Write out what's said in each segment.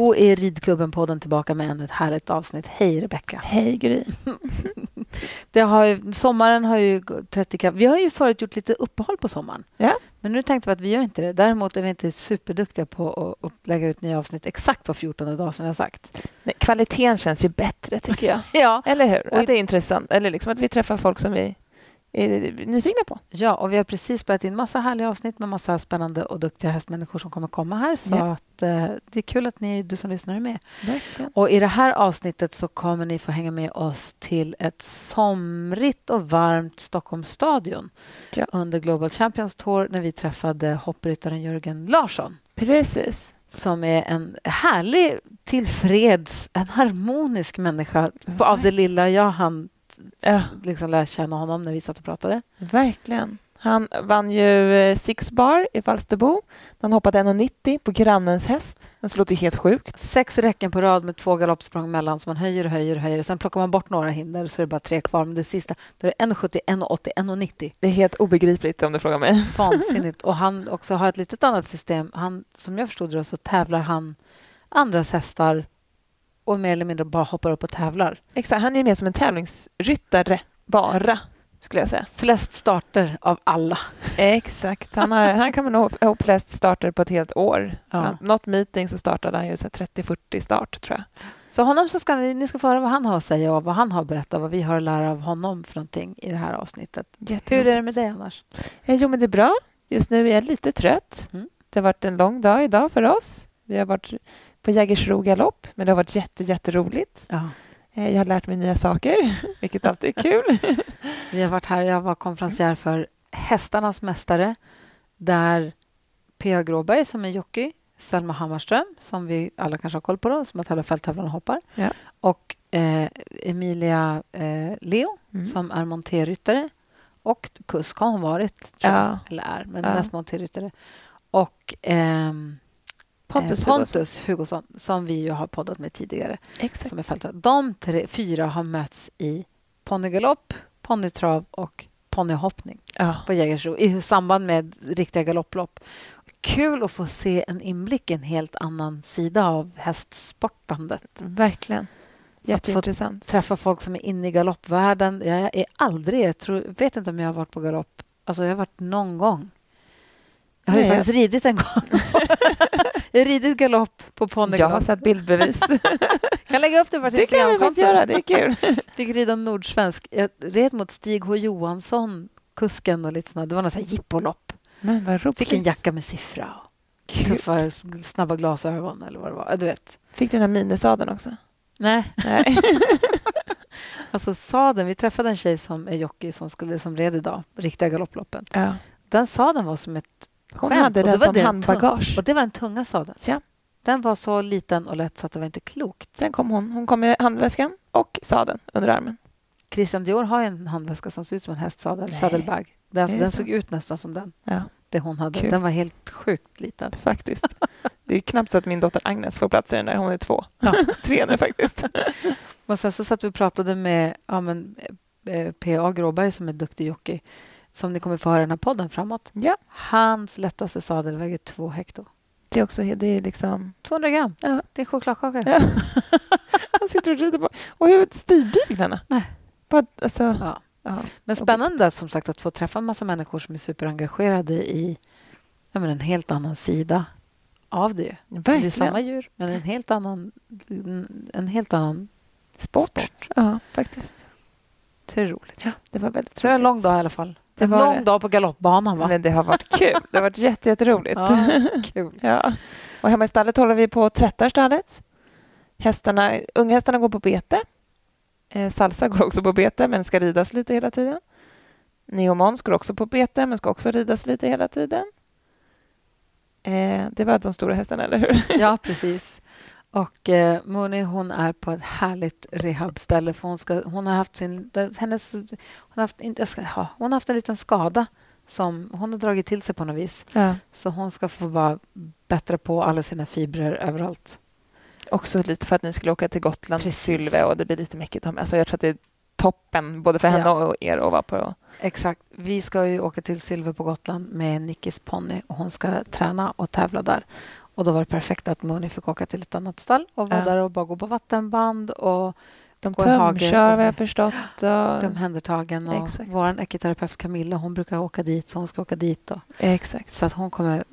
Då är Ridklubben-podden tillbaka med ännu ett härligt avsnitt. Hej, Rebecka. Hej, Gry. Det har ju, sommaren har ju trätt ikapp. Vi har ju förut gjort lite uppehåll på sommaren. Ja. Men nu tänkte vi att vi gör inte det. Däremot är vi inte superduktiga på att lägga ut nya avsnitt exakt var 14 dag som har sagt. Nej, kvaliteten känns ju bättre, tycker jag. ja. Eller hur? Att det är intressant. Eller liksom att vi träffar folk som vi nyfikna på. Ja, och vi har precis spelat in massa härliga avsnitt med massa spännande och duktiga hästmänniskor som kommer komma här. Så Ja. att, eh, det är kul att ni, du som lyssnar är med. Verkligen. Och I det här avsnittet så kommer ni få hänga med oss till ett somrigt och varmt Stockholmsstadion Ja. under Global Champions Tour när vi träffade hoppryttaren Jörgen Larsson Precis. som är en härlig, tillfreds, en harmonisk människa av det lilla jag hann Ja. liksom lära känna honom när vi satt och pratade. Verkligen. Han vann ju eh, Six Bar i Falsterbo. Han hoppade 1,90 på grannens häst. Det låter helt sjukt. Sex räcken på rad med två galoppsprång mellan som man höjer och höjer och höjer. Sen plockar man bort några hinder så är det bara tre kvar. Men det sista, då är det 1,70, 1,80, 1,90. Det är helt obegripligt om du frågar mig. Vansinnigt. Och han också har ett litet annat system. Han, som jag förstod det så tävlar han andras hästar och mer eller mindre bara hoppar upp och tävlar. Exakt, han är mer som en tävlingsryttare bara, skulle jag säga. Flest starter av alla. Exakt. Han, har, han kan nog ha flest starter på ett helt år. Ja. Något meeting så startade han ju så här 30-40 start, tror jag. Så honom så ska ni, ni ska få höra vad han har att säga och vad han har att berätta, vad vi har att lära av honom för någonting i det här avsnittet. Hur är det med dig annars? Eh, Jo, men det är bra. Just nu är jag lite trött. Mm. Det har varit en lång dag idag för oss. Vi har varit på Jägersro galopp, men det har varit jätte, jätteroligt. Ja. Eh, Jag har lärt mig nya saker, vilket alltid är kul. Vi har varit här, jag var konferencier för Hästarnas mästare där P.A. Gråberg som är jockey, Selma Hammarström som vi alla kanske har koll på då, som har tävlat fälttävlan och hoppar Ja. och eh, Emilia eh, Leo Mm. som är monterryttare och kusk har hon varit, tror jag, Ja. eller är, men Ja. mest monterryttare. Och ehm, Pontus, eh, Pontus Hugosson som vi ju har poddat med tidigare. Exakt. Som är fältare. De tre, fyra har mötts i ponnygalopp, ponnytrav och ponnyhoppning Ja. på Jägersro i samband med riktiga galopplopp. Kul att få se en inblick i en helt annan sida av hästsportandet. Verkligen. Jätteintressant. Träffa folk som är inne i galoppvärlden. Jag är aldrig... Jag tror, vet inte om jag har varit på galopp. Alltså, jag har varit någon gång. Jag har ju Nej, faktiskt ridit en gång. jag har ridit galopp på Jag har ponnygalopp. sett bildbevis. kan lägga upp det på det kan vi faktiskt göra, det är kul. Fick rida nordsvensk. Jag red mot Stig H Johansson, kusken och lite såna. Det var här jippolopp. Men vad roligt. Fick en jacka med siffra Kul. tuffa, snabba glasögon eller vad det var. Du vet. Fick du den här minisadeln också? Nej. Nej. Alltså sadeln, vi träffade en tjej som är jockey som, skulle, som red idag, riktiga galopploppen. ja. Den sadeln var som ett Hon skämt. hade den som det handbagage. Och det var den tunga sadeln. Ja. Den var så liten och lätt så att det var inte klokt. Sen kom hon. Hon kom med handväskan och sadeln under armen. Christian Dior har en handväska som ser ut som en hästsadel, Nej. sadelbag. Den, det den så? såg ut nästan som den, Ja, det hon hade. Kul. Den var helt sjukt liten. faktiskt. Det är knappt så att min dotter Agnes får plats i den där. Hon är två. Ja. Tre nu faktiskt. Och sen så satt vi och pratade med ja, men, eh, P.A. Gråberg som är duktig jockey som ni kommer få höra i den här podden framåt. Ja, Hans lättaste sadel väger två hekto. det är också det är liksom... 200 gram. Ja. Det är chokladkaka. Ja. Han sitter och rider på... Och hur stigbyglarna? Nej. Bara, alltså, Ja. ja. Men spännande som sagt att få träffa en massa människor som är superengagerade i ja, men en helt annan sida av det. ju. Det är Verkligen. samma djur, men en helt annan, en helt annan Sport. sport. Ja, faktiskt. Det är roligt. Ja, det var väldigt Så det var en lång dag i alla fall. Det en var lång det. dag på galoppbanan, va? Men det har varit kul. Det har varit jätte, jätteroligt. Ja, kul. Ja. Och hemma i stallet håller vi på och tvättar stallet. Hästarna, unghästarna går på bete. Eh, Salsa går också på bete, men ska ridas lite hela tiden. Neomons går också på bete, men ska också ridas lite hela tiden. Eh, det var de stora hästarna, eller hur? Ja, precis. Och eh, Moni, hon är på ett härligt rehabställe för hon, ska, hon har haft sin... Hennes, hon, har haft, inte, ska, ja, hon har haft en liten skada som hon har dragit till sig på något vis. Ja. Så hon ska få bara bättra på alla sina fibrer överallt. Också lite för att ni skulle åka till Gotland, till Precis. Sylve, och det blir lite mäckigt. Alltså jag tror att det är toppen, både för henne Ja. och er, att vara på. Exakt. Vi ska ju åka till Silver på Gotland med Nickis ponny och hon ska träna och tävla där. Och då var det perfekt att Mooney fick åka till ett annat stall och vara Ja. där och bara gå på vattenband och De tömkör, vad jag förstått. Och... omhändertagen. Och vår ekiterapeut Camilla hon brukar åka dit, så hon ska åka dit. Och, Exakt. så att hon kommer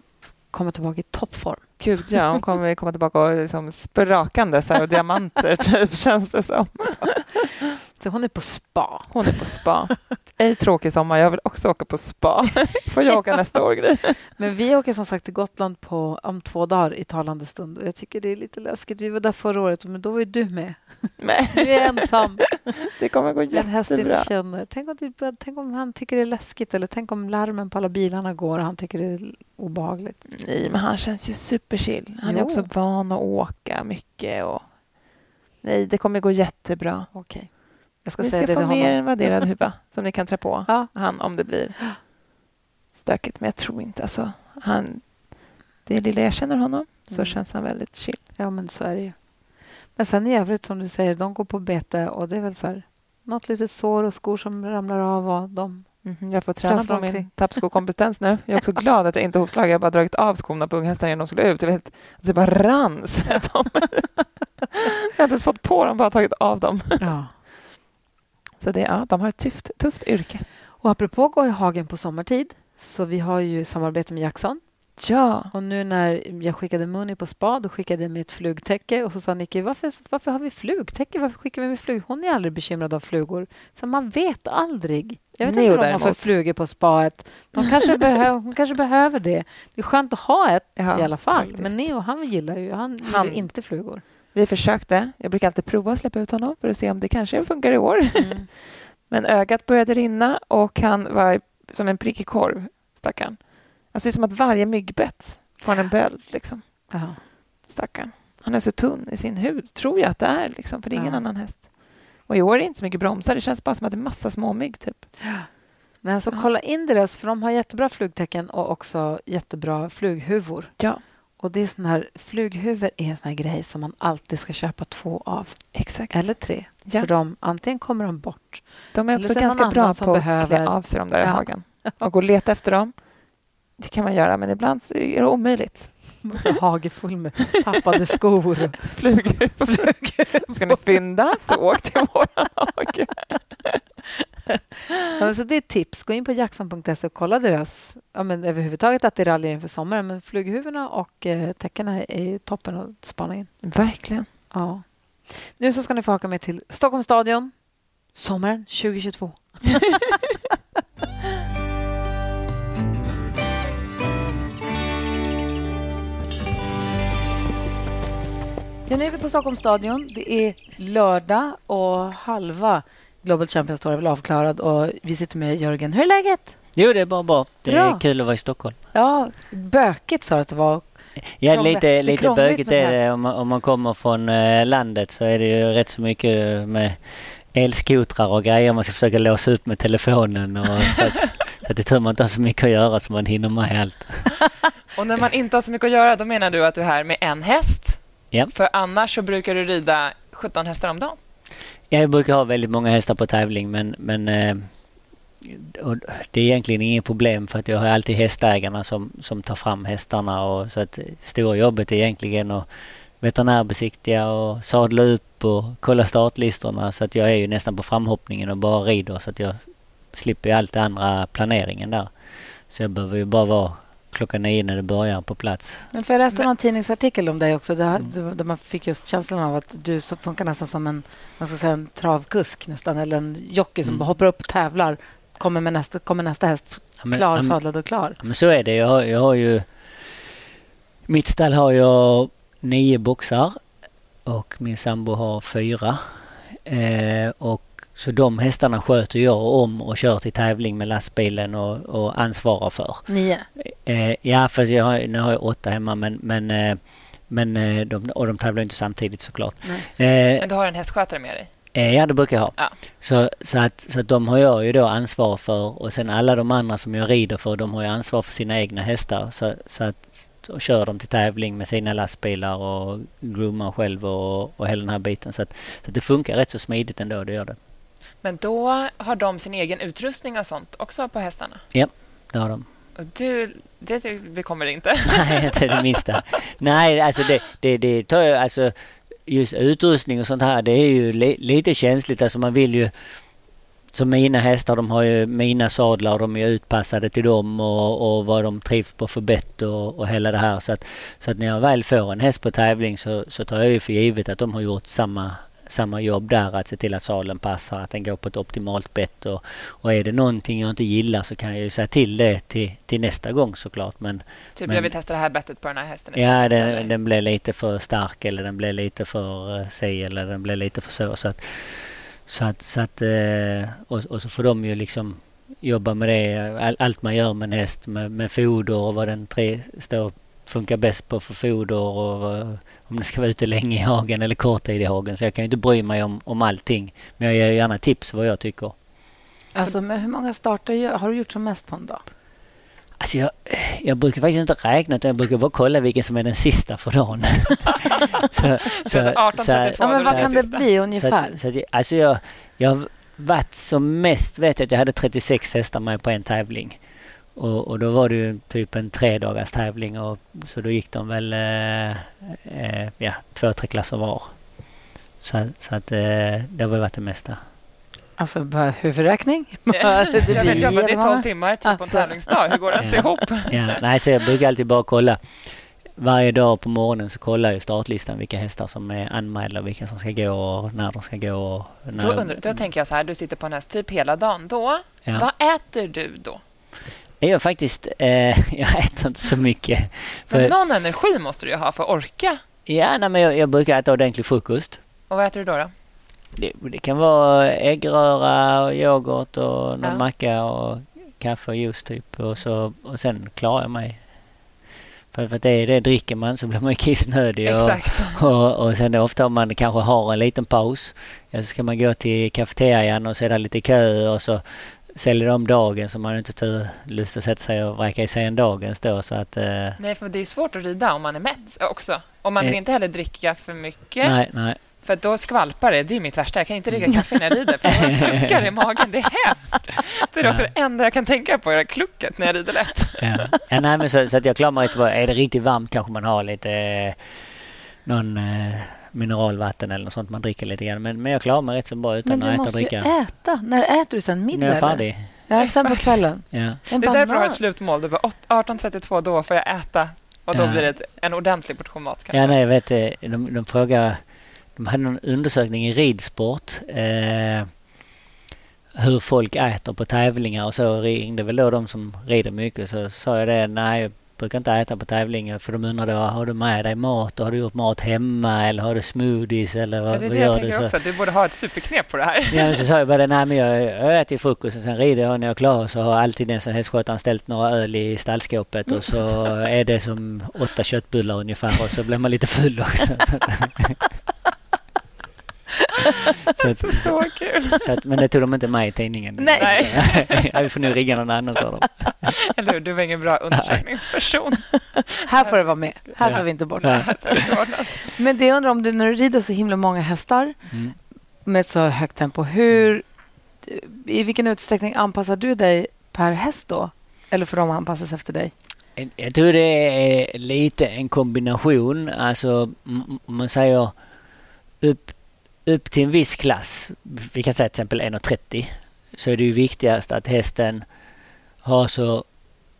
komma tillbaka i toppform. Gud, ja. Hon kommer komma tillbaka och liksom sprakande så här, och diamanter, typ, känns det som. Så hon är på spa. Hon är på spa. Ej tråkig sommar. Jag vill också åka på spa. Får jag åka nästa år? Men vi åker som sagt till Gotland på, om två dagar i talande stund. Och jag tycker det är lite läskigt. Vi var där förra året, men då var ju du med. Nej, Du är ensam. det kommer gå En häst inte jättebra. känner. Tänk om, typ, tänk om han tycker det är läskigt eller tänk om larmen på alla bilarna går och han tycker det är obehagligt. Nej, men han känns ju superchill. Han är Jo. också van att åka mycket. Och... Nej, det kommer gå jättebra. Okej. Jag ska Ni säga ska det få med er en vadderad huva som ni kan trä på Ja. han om det blir stökigt. Men jag tror inte... Alltså, han, det lilla jag känner honom så Mm. känns han väldigt chill. Ja, men så är det ju. Men sen i övrigt, som du säger, de går på bete och det är väl så här, något litet sår och skor som ramlar av och de... Mhm, Jag får träna på min tappskokompetens nu. Jag är också glad att jag inte är hovslag. Jag har bara dragit av skorna på unghästarna innan de skulle ut. Jag vet, alltså det bara rann svett om mig. Jag har inte ens fått på dem, bara tagit av dem. Ja. Så det, ja, de har ett tufft, tufft yrke. Och apropå gå i hagen på sommartid, så vi har ju samarbete med Jackson. Ja, Och nu när jag skickade Muni på spa, då skickade jag med ett flugtäcke och så sa Nicky, varför, varför har vi flugtäcke? Varför skickar vi med flug? Hon är aldrig bekymrad av flugor. Så man vet aldrig. Jag vet Neo inte vad de har för flugor på spaet. De kanske hon kanske behöver det. Det är skönt att ha ett Ja, i alla fall. faktiskt. Men Neo, han gillar ju, han gillar Han- ju inte flugor. Vi försökte. Jag brukar alltid prova att släppa ut honom för att se om det kanske funkar i år. Mm. Men ögat började rinna och han var som en prickig korv, stackarn. Alltså det är som att varje myggbett får han en böld, liksom. Stackarn. Han är så tunn i sin hud, tror jag att det är, liksom, för det är ingen Ja. annan häst. Och i år är det inte så mycket bromsar, det känns bara som att det är massa småmygg, typ. Men alltså, Så. kolla in deras, för de har jättebra flugtecken och också jättebra flughuvor. Ja, Och det är sån här, flughuvor är en sån här grej som man alltid ska köpa två av. exakt. Eller tre. Ja. För de, antingen kommer de bort. De är också ganska bra på att behöver- klä av sig de där i Ja. hagen. Och gå och leta efter dem. Det kan man göra, men ibland är det omöjligt. Så hage full med tappade skor. och Flughuvor. Ska ni fynda, så åk till våran hage. Ja, så det är ett tips. Gå in på jackson.se och kolla deras ja, men överhuvudtaget attiraljer inför sommaren. Men flughuvorna och eh, täckena är toppen att spana in. Verkligen. Ja. Nu så ska ni få åka med till Stockholms stadion sommaren 2022. Ja, nu är vi på Stockholms stadion. Det är lördag och halva Global Champions Tour är väl avklarad och vi sitter med Jörgen. Hur är läget? Jo, det är bara bra. Det Bra. är kul att vara i Stockholm. Ja, bökigt sa du att det var. Ja, Krångligt. lite, lite bökigt är det. Om man, om man kommer från eh, landet så är det ju rätt så mycket med elskotrar och grejer man ska försöka låsa upp med telefonen. Och så, att, så att det är tur man inte har så mycket att göra så man hinner med allt. Och när man inte har så mycket att göra, då menar du att du är här med en häst? Ja. För annars så brukar du rida 17 hästar om dagen? Jag brukar ha väldigt många hästar på tävling men, men eh, och det är egentligen inget problem för att jag har alltid hästägarna som, som tar fram hästarna. Och, så att stora jobbet är egentligen att veterinärbesiktiga och sadla upp och kolla startlistorna. Så att jag är ju nästan på framhoppningen och bara rider så att jag slipper allt det andra planeringen där. Så jag behöver ju bara vara klockan nio när det börjar på plats. Men för jag läste någon tidningsartikel om dig också där, där- man fick just känslan av att du funkar nästan som en, man ska säga, en travkusk nästan eller en jockey som Mm. hoppar upp, tävlar, kommer, med nästa, kommer nästa häst klar, ja, sadlad och klar. Ja, men så är det. Jag har, jag har ju... Mitt stall har jag nio boxar och min sambo har fyra. Eh, och så de hästarna sköter jag om och kör till tävling med lastbilen och, och ansvarar för. Nio. Eh, ja, fast jag har, nu har jag åtta hemma men, men, eh, men eh, de, och de tävlar inte samtidigt såklart. Nej. Eh, Men du har en hästskötare med dig? Eh, ja, det brukar jag ha. Ja. Så, så, att, så att de har jag ju då ansvar för och sen alla de andra som jag rider för de har ju ansvar för sina egna hästar. Så, så att och kör de till tävling med sina lastbilar och groomar själv och, och hela den här biten. Så att, så att det funkar rätt så smidigt ändå, det gör det. Men då har de sin egen utrustning och sånt också på hästarna? Det har de. Och du, det bekommer inte? Nej, inte det minsta. Nej, alltså det, det, det tar ju, alltså just utrustning och sånt här, det är ju li, lite känsligt. Alltså man vill ju som mina hästar, de har ju mina sadlar och de är utpassade till dem och, och vad de trivs på för bett och, och hela det här. Så att, så att när jag väl får en häst på tävling så, så tar jag ju för givet att de har gjort samma samma jobb där, att se till att salen passar, att den går på ett optimalt bett. Och, och är det någonting jag inte gillar så kan jag ju säga till det till, till nästa gång såklart. Men, typ men, jag vill testa det här bettet på den här hästen Ja, den, den blev lite för stark eller den blev lite för uh, si eller den blev lite för så. så att, så att, så att, uh, och, och, så får de ju liksom jobba med det, all, allt man gör med en häst med, med foder och vad den tre står funkar bäst på för foder och om den ska vara ute länge i hagen eller kort tid i hagen. Så jag kan ju inte bry mig om, om allting. Men jag ger gärna tips vad jag tycker. Alltså, men hur många starter har du gjort som mest på en dag? Alltså jag, jag brukar faktiskt inte räkna utan jag brukar bara kolla vilken som är den sista för dagen. så, så, 18, så, ja, men vad kan det bli ungefär? Så, så, alltså jag, jag har varit som mest, vet jag att jag hade 36 hästar med på en tävling. Och, och, då var det ju typ en tre dagars tävling och så då gick de väl eh, eh, ja, två, tre klasser var. Så, så att eh, det har väl varit det mesta. Alltså bara huvudräkning? det jag vet jobba, det är 12 timmar typ alltså. på en tävlingsdag. Hur går det ens ja. ihop? ja, nej, så jag brukar alltid bara kolla. Varje dag på morgonen så kollar jag startlistan vilka hästar som är anmälda vilka som ska gå och när de ska gå. Och när... då, undrar, då tänker jag så här, du sitter på en häst typ hela dagen. Då, ja. vad äter du då? Jag gör faktiskt... Eh, jag äter inte så mycket. För, men någon energi måste du ju ha för att orka. Ja, nej, men jag, jag brukar äta ordentlig frukost. Och vad äter du då? då? Det, det kan vara äggröra och yoghurt och någon ja. macka och kaffe och juice typ. Och, så, och sen klarar jag mig. För, för det det dricker man så blir man kissnödig. Exakt. Och, och, och sen ofta om man kanske har en liten paus. Ja, så ska man gå till kafeterian och så är det lite kö och så säljer de dagen så man har inte lust att sätta sig och vräka i sig en dagens då. Så att, eh... Nej, för det är svårt att rida om man är mätt också. Och man vill eh... inte heller dricka för mycket. Nej, nej. För då skvalpar det. Det är mitt värsta. Jag kan inte dricka kaffe när jag rider, för jag kluckar i magen. Det är hemskt. Det är också det enda jag kan tänka på, är klucket när jag rider lätt. Ja. ja nej, men så, så, att jag klarar mig så bra. Är det riktigt varmt kanske man har lite... Eh, någon... Eh, mineralvatten eller något sånt man dricker lite grann. Men, men jag klarar mig rätt så bra utan att äta och dricka. Men du måste ju äta. När äter du sen? Middag? När jag är färdig. Ja, sen på kvällen. Ja. Det är därför du har ett slutmål. Du bara 18.32, då får jag äta. Och då ja. blir det en ordentlig portion mat. Kanske. Ja, nej, jag vet de, de frågar... De hade någon undersökning i ridsport. Eh, hur folk äter på tävlingar och så ringde väl då de som rider mycket. Så sa jag det, nej brukar inte äta på tävlingar för de undrar då, har du med dig mat och har du gjort mat hemma eller har du smoothies eller vad, ja, det är vad det gör jag du? Så? Också, du borde ha ett superknep på det här. Ja, men så sa jag bara nej men jag, jag äter frukost och sen rider jag när jag är klar så har alltid nästan hästskötaren ställt några öl i stallskåpet och så är det som åtta köttbullar ungefär och så blir man lite full också. så, att, så, så kul! Så att, men det tog de inte med i tidningen. Nej. ja, vi får nu ringa någon annan, sa de. Eller hur? Du var ingen bra undersökningsperson. Här får du vara med. Här tar vi inte bort det. Men det jag undrar om du, när du rider så himla många hästar mm. med ett så högt tempo, hur, i vilken utsträckning anpassar du dig per häst då? Eller får de anpassas efter dig? Jag tror det är lite en kombination. Alltså, om man säger upp till en viss klass, vi kan säga till exempel 1,30, så är det ju viktigast att hästen har så,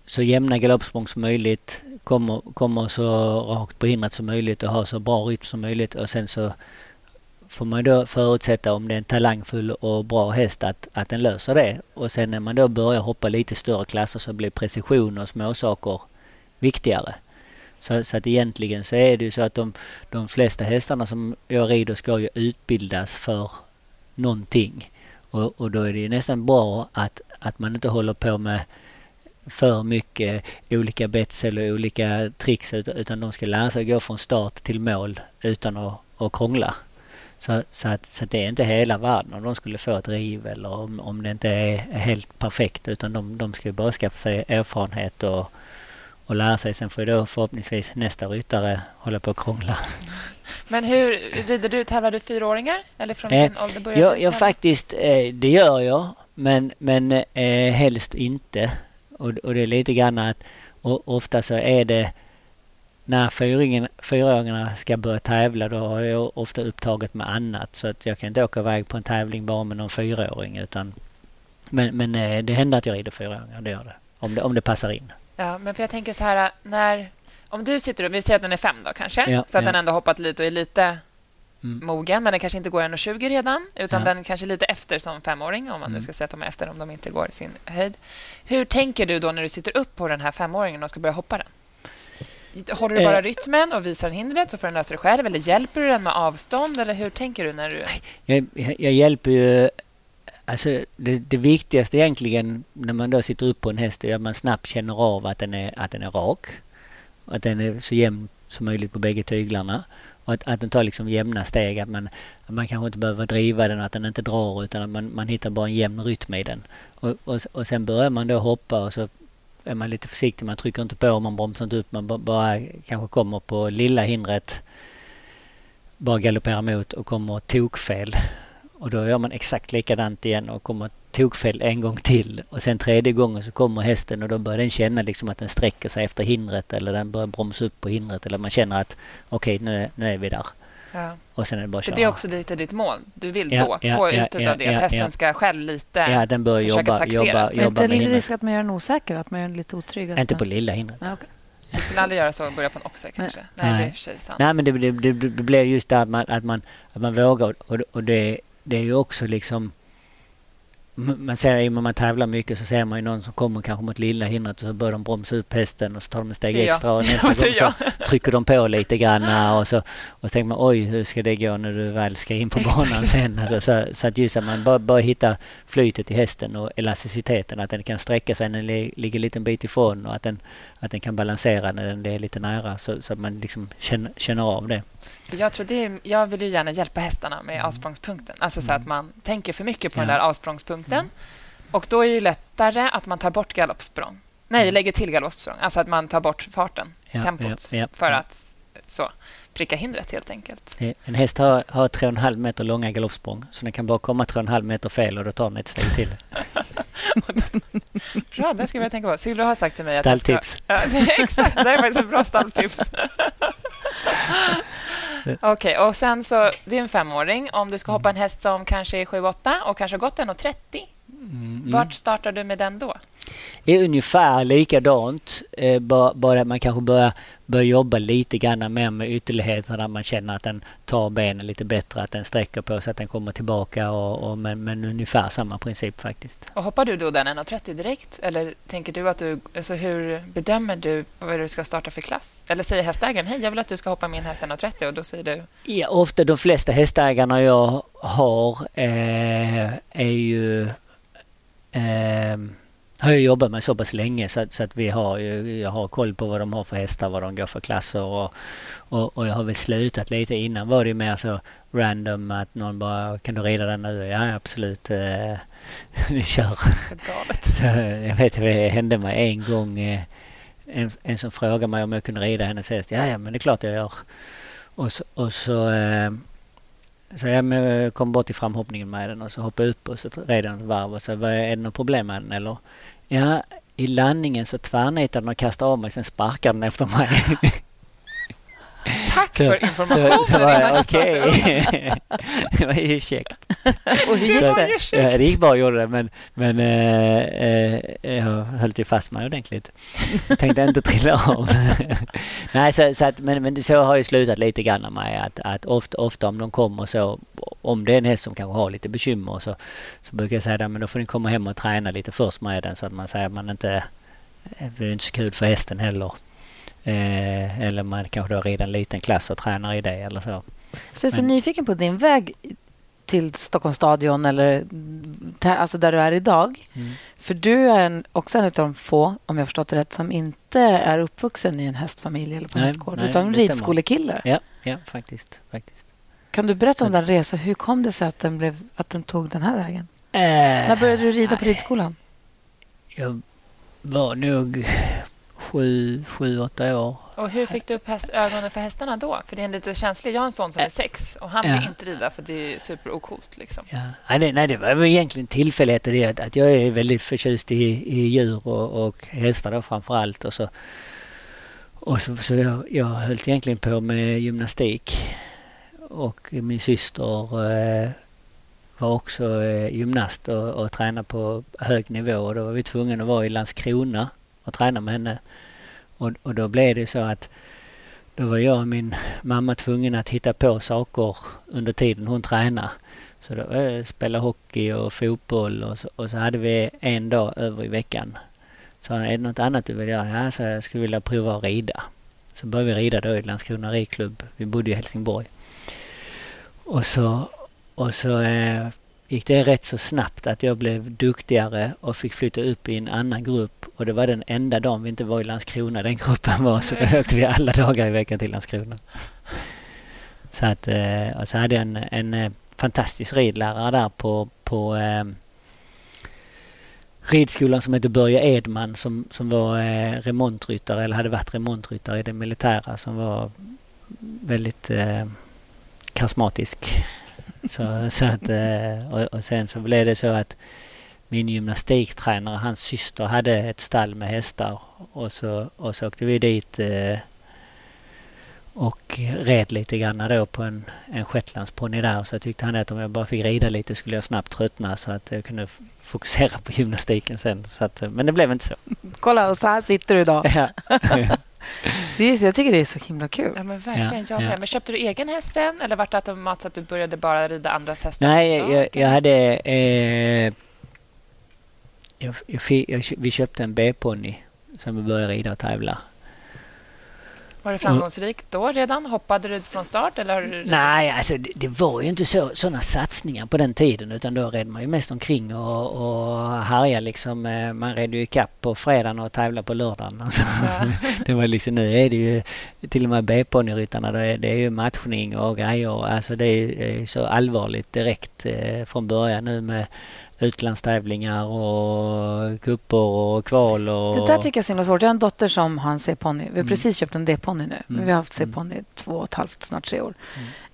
så jämna galoppsprång som möjligt, kommer, kommer så rakt på hindret som möjligt och har så bra rytm som möjligt och sen så får man då förutsätta om det är en talangfull och bra häst att, att den löser det. Och sen när man då börjar hoppa lite större klasser så blir precision och småsaker viktigare. Så, så, att egentligen så är det ju så att de, de flesta hästarna som jag rider ska ju utbildas för någonting. Och, och då är det ju nästan bra att, att man inte håller på med för mycket olika bets eller olika tricks utan de ska lära sig att gå från start till mål utan att, att krångla. Så, så, att, så att det är inte hela världen om de skulle få ett riv eller om, om det inte är helt perfekt utan de, de ska bara skaffa sig erfarenhet och, och lära sig. Sen får då förhoppningsvis nästa ryttare hålla på och krångla. Men hur rider du? Tävlar du fyraåringar? Eller från eh, vilken ålder börjar jag, jag faktiskt, eh, det gör jag. Men, men eh, helst inte. Och, och det är lite grann att och ofta så är det när fyraåringarna ska börja tävla då har jag ofta upptaget med annat så att jag kan inte åka iväg på en tävling bara med någon fyraåring utan men, men eh, det händer att jag rider fyraåringar, det gör det. Om, det. om det passar in. Ja, men för jag tänker så här, när... Om du sitter och... Vi säger att den är fem då kanske, ja, så att ja. den ändå hoppat lite och är lite mm. mogen, men den kanske inte går 1,20 redan, utan ja. den kanske är lite efter som femåring, om man mm. nu ska säga att de är efter om de inte går sin höjd. Hur tänker du då när du sitter upp på den här femåringen och ska börja hoppa den? Håller du bara eh. rytmen och visar hindret så får den lösa det själv? Eller hjälper du den med avstånd? Eller hur tänker du? när du... Jag, jag hjälper ju... Alltså det, det, viktigaste egentligen när man då sitter upp på en häst är att man snabbt känner av att den är, att den är rak. Att den är så jämn som möjligt på bägge tyglarna. Och att, att den tar liksom jämna steg. Att man, att man kanske inte behöver driva den, och att den inte drar utan att man, man hittar bara en jämn rytm i den. Och, och, och sen börjar man då hoppa och så är man lite försiktig. Man trycker inte på, man bromsar inte upp. Man bara kanske kommer på lilla hindret. Bara galopperar mot och kommer tokfel. Och då gör man exakt likadant igen och kommer tokfel en gång till. Och sen tredje gången så kommer hästen och då börjar den känna liksom att den sträcker sig efter hindret eller den börjar bromsa upp på hindret eller man känner att okej okay, nu, nu är vi där. Ja. Och sen är det bara att köra. Det är också lite ditt mål. Du vill ja, då ja, få ja, ut ja, av det. att hästen ska själv lite ja, den bör försöka jobba, taxera. jobba, jobba inte lite risk att man gör den osäker? Att man gör den lite otrygg? Inte på lilla hindret. Ja, okay. Du skulle aldrig göra så och börja på en oxe kanske? Nej, Nej. det är för sig sant. Nej, men det, det, det, det blir just det att man, att man, att man vågar. Och, och det, det är ju också liksom man ser i och med man tävlar mycket så ser man ju någon som kommer kanske mot lilla hindret och så börjar de bromsa upp hästen och så tar de ett steg extra och nästa gång så trycker de på lite grann och så, och så tänker man oj hur ska det gå när du väl ska in på banan sen. Alltså, så, så att just att man bara, bara hitta flytet i hästen och elasticiteten, att den kan sträcka sig när den ligger en liten bit ifrån och att den, att den kan balansera när den är lite nära så, så att man liksom känner, känner av det. Jag, tror det är, jag vill ju gärna hjälpa hästarna med avsprångspunkten. Alltså så att mm. man tänker för mycket på ja. den där avsprångspunkten. Mm. Och då är det lättare att man tar bort galoppsprång. Nej, mm. lägger till galoppsprång. Alltså att man tar bort farten, ja, tempot, ja, för att så, pricka hindret helt enkelt. En häst har, har 3,5 meter långa galoppsprång så den kan bara komma 3,5 meter fel och då tar den ett steg till. bra, det ska jag tänka på. Sylvia har sagt till mig att... Stalltips. Ja, exakt, det är faktiskt ett bra stalltips. Okej, okay, och sen så, det är en femåring. Om du ska hoppa en häst som kanske är 7-8 och kanske har gått 1,30, mm. vart startar du med den då? är ungefär likadant. Eh, bara man kanske börjar, börjar jobba lite grann mer med ytterligheterna. Man känner att den tar benen lite bättre, att den sträcker på sig, att den kommer tillbaka. Och, och men, men ungefär samma princip faktiskt. Och Hoppar du då den 1,30 direkt? Eller tänker du att du... Alltså hur bedömer du vad du ska starta för klass? Eller säger hästägaren hej, jag vill att du ska hoppa min häst 1,30 och då säger du? Ja, ofta de flesta hästägarna jag har eh, är ju... Eh, har jag jobbat med så pass länge så att, så att vi har jag har koll på vad de har för hästar, vad de går för klasser och, och, och jag har väl slutat lite. Innan var det mer så random att någon bara kan du rida den nu? Ja absolut, eh, vi kör. Så, jag vet det hände mig en gång eh, en, en som frågade mig om jag kunde rida hennes häst. Ja, ja men det är klart jag gör. Och så, och så eh, så jag kom bort i framhoppningen med den och så hoppade jag upp och så red den ett varv och så var är det något problem med den eller? Ja, i landningen så tvärnitade den och kastade av mig sen sparkade den efter mig. Tack så, för informationen! Så, så Okej, okay. det var ju käckt. Och hur gick det? Ja, det gick bra gjorde det men, men eh, eh, jag höll ju fast mig ordentligt. Jag tänkte inte trilla av. Nej, så, så att, men, men så har jag slutat lite grann med att, att ofta, ofta om de kommer så om det är en häst som kanske har lite bekymmer så, så brukar jag säga att då får ni komma hem och träna lite först med den så att man säger att man inte det blir inte så kul för hästen heller. Eh, eller man kanske då rider en liten klass och tränar i det eller så. Så jag är så nyfiken på din väg till Stockholms stadion eller alltså där du är idag. Mm. För du är en, också en av de få, om jag förstått det rätt, som inte är uppvuxen i en hästfamilj eller på nej, hästgård, utan en ridskolekille. Ja, ja faktiskt, faktiskt. Kan du berätta om den resan? Hur kom det sig att den, blev, att den tog den här vägen? Äh, När började du rida på ridskolan? Jag var nog sju, sju, åtta år. Och hur fick du upp häst, ögonen för hästarna då? För det är en lite känslig. Jag har en son som är sex och han vill Ja. inte rida för det är superocoolt. Liksom. Ja. Nej, det, nej, det var egentligen tillfälligheter det att, att jag är väldigt förtjust i, i djur och, och hästar då framför allt. Och så, och så, så jag, jag höll egentligen på med gymnastik. Och min syster eh, var också eh, gymnast och, och tränade på hög nivå. Och då var vi tvungna att vara i Landskrona och träna med henne. Och, och då blev det så att då var jag och min mamma tvungna att hitta på saker under tiden hon tränade. Så då eh, spela hockey och fotboll och så, och så hade vi en dag över i veckan. Så är det något annat du vill göra? Ja, så jag skulle vilja prova att rida. Så började vi rida då i Landskrona ridklubb. Vi bodde i Helsingborg. Och så, och så eh, gick det rätt så snabbt att jag blev duktigare och fick flytta upp i en annan grupp. Och det var den enda dagen vi inte var i Landskrona den gruppen var. Så då åkte vi alla dagar i veckan till Landskrona. Så att, eh, och så hade jag en, en eh, fantastisk ridlärare där på, på eh, ridskolan som heter Börje Edman som, som var eh, remontryttare eller hade varit remontryttare i det militära som var väldigt eh, karismatisk. Så, så att, eh, och, och sen så blev det så att min gymnastiktränare, hans syster hade ett stall med hästar och så, och så åkte vi dit eh, och red lite grann då på en, en shetlandsponny där. Så tyckte han att om jag bara fick rida lite skulle jag snabbt tröttna så att jag kunde fokusera på gymnastiken sen. Så att, men det blev inte så. Kolla, och så här sitter du idag. Ja. Det är, jag tycker det är så himla kul. Ja, men verkligen. Ja, jag ja. Men köpte du egen häst sen eller var det automat så att du började bara rida andras hästar? Nej, jag, jag hade... Eh, jag, vi köpte en B-ponny som vi började rida och tävla. Var det framgångsrikt då redan? Hoppade du från start? Eller. Nej, alltså det, det var ju inte så, sådana satsningar på den tiden utan då red man ju mest omkring och, och härjade liksom. Eh, Man red ju ikapp på fredagen och tävlade på lördagen. Alltså, Ja. det var liksom, nu är det ju till och med B-ponnyryttarna, det är, det är ju matchning och grejer. Alltså det är, är så allvarligt direkt eh, från början nu med utlandstävlingar och kupper och kval och... Det där tycker jag är så himla svårt. Jag har en dotter som har en C-ponny. Vi har Mm. precis köpt en D-ponny nu. Men Mm. vi har haft Mm. C-ponny i två och ett halvt, snart tre år.